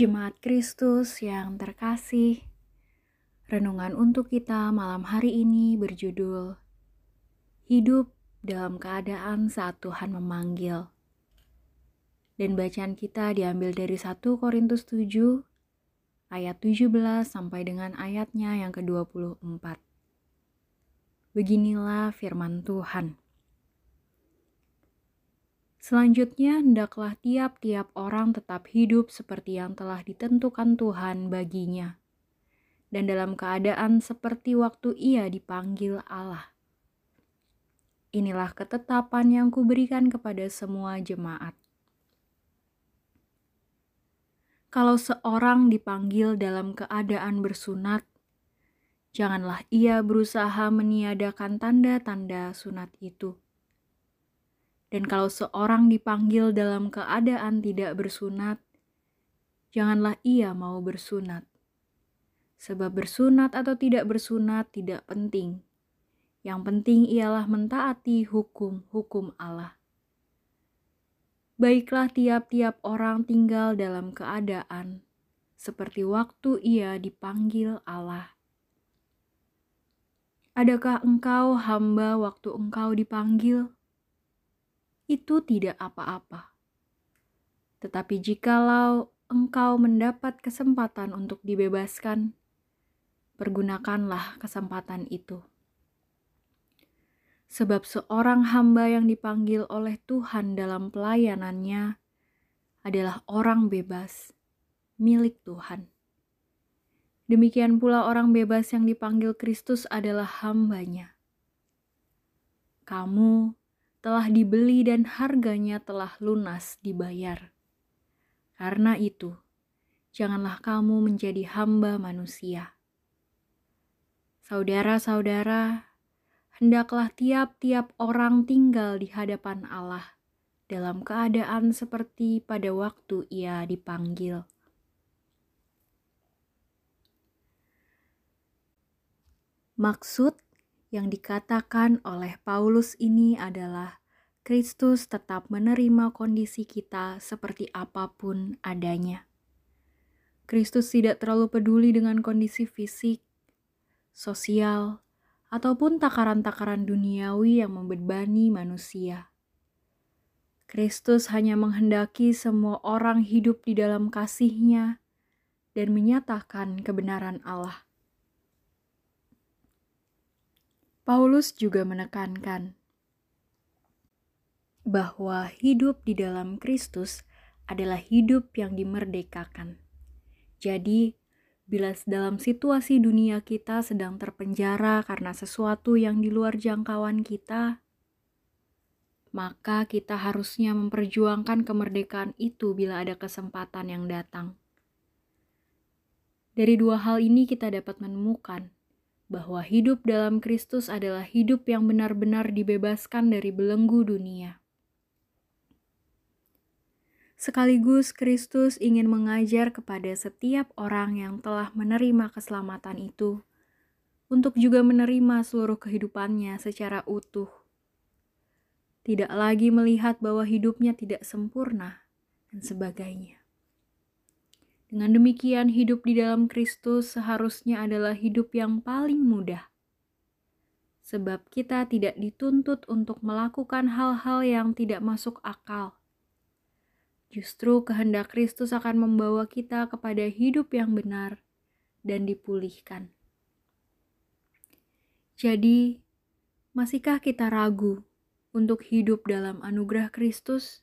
Jemaat Kristus yang terkasih, renungan untuk kita malam hari ini berjudul Hidup dalam keadaan saat Tuhan memanggil. Dan bacaan kita diambil dari 1 Korintus 7 ayat 17 sampai dengan ayatnya yang ke-24. Beginilah firman Tuhan. Selanjutnya, hendaklah tiap-tiap orang tetap hidup seperti yang telah ditentukan Tuhan baginya, dan dalam keadaan seperti waktu ia dipanggil Allah. Inilah ketetapan yang kuberikan kepada semua jemaat. Kalau seorang dipanggil dalam keadaan bersunat, janganlah ia berusaha meniadakan tanda-tanda sunat itu dan kalau seorang dipanggil dalam keadaan tidak bersunat, janganlah ia mau bersunat. Sebab bersunat atau tidak bersunat tidak penting. Yang penting ialah mentaati hukum-hukum Allah. Baiklah tiap-tiap orang tinggal dalam keadaan seperti waktu ia dipanggil Allah. Adakah engkau hamba waktu engkau dipanggil? Itu tidak apa-apa. Tetapi jikalau engkau mendapat kesempatan untuk dibebaskan, pergunakanlah kesempatan itu. Sebab seorang hamba yang dipanggil oleh Tuhan dalam pelayanannya adalah orang bebas, milik Tuhan. Demikian pula orang bebas yang dipanggil Kristus adalah hambanya. Kamu telah dibeli dan harganya telah lunas dibayar. Karena itu, janganlah kamu menjadi hamba manusia. Saudara-saudara, hendaklah tiap-tiap orang tinggal di hadapan Allah dalam keadaan seperti pada waktu ia dipanggil. Maksud yang dikatakan oleh Paulus ini adalah Kristus tetap menerima kondisi kita seperti apa pun adanya. Kristus tidak terlalu peduli dengan kondisi fisik, sosial, ataupun takaran-takaran duniawi yang membebani manusia. Kristus hanya menghendaki semua orang hidup di dalam kasihnya dan menyatakan kebenaran Allah. Paulus juga menekankan bahwa hidup di dalam Kristus adalah hidup yang dimerdekakan. Jadi, bila dalam situasi dunia kita sedang terpenjara karena sesuatu yang di luar jangkauan kita, maka kita harusnya memperjuangkan kemerdekaan itu bila ada kesempatan yang datang. Dari dua hal ini, kita dapat menemukan bahwa hidup dalam Kristus adalah hidup yang benar-benar dibebaskan dari belenggu dunia. Sekaligus Kristus ingin mengajar kepada setiap orang yang telah menerima keselamatan itu untuk juga menerima seluruh kehidupannya secara utuh. Tidak lagi melihat bahwa hidupnya tidak sempurna dan sebagainya. Dengan demikian, hidup di dalam Kristus seharusnya adalah hidup yang paling mudah, sebab kita tidak dituntut untuk melakukan hal-hal yang tidak masuk akal. Justru kehendak Kristus akan membawa kita kepada hidup yang benar dan dipulihkan. Jadi, masihkah kita ragu untuk hidup dalam anugerah Kristus?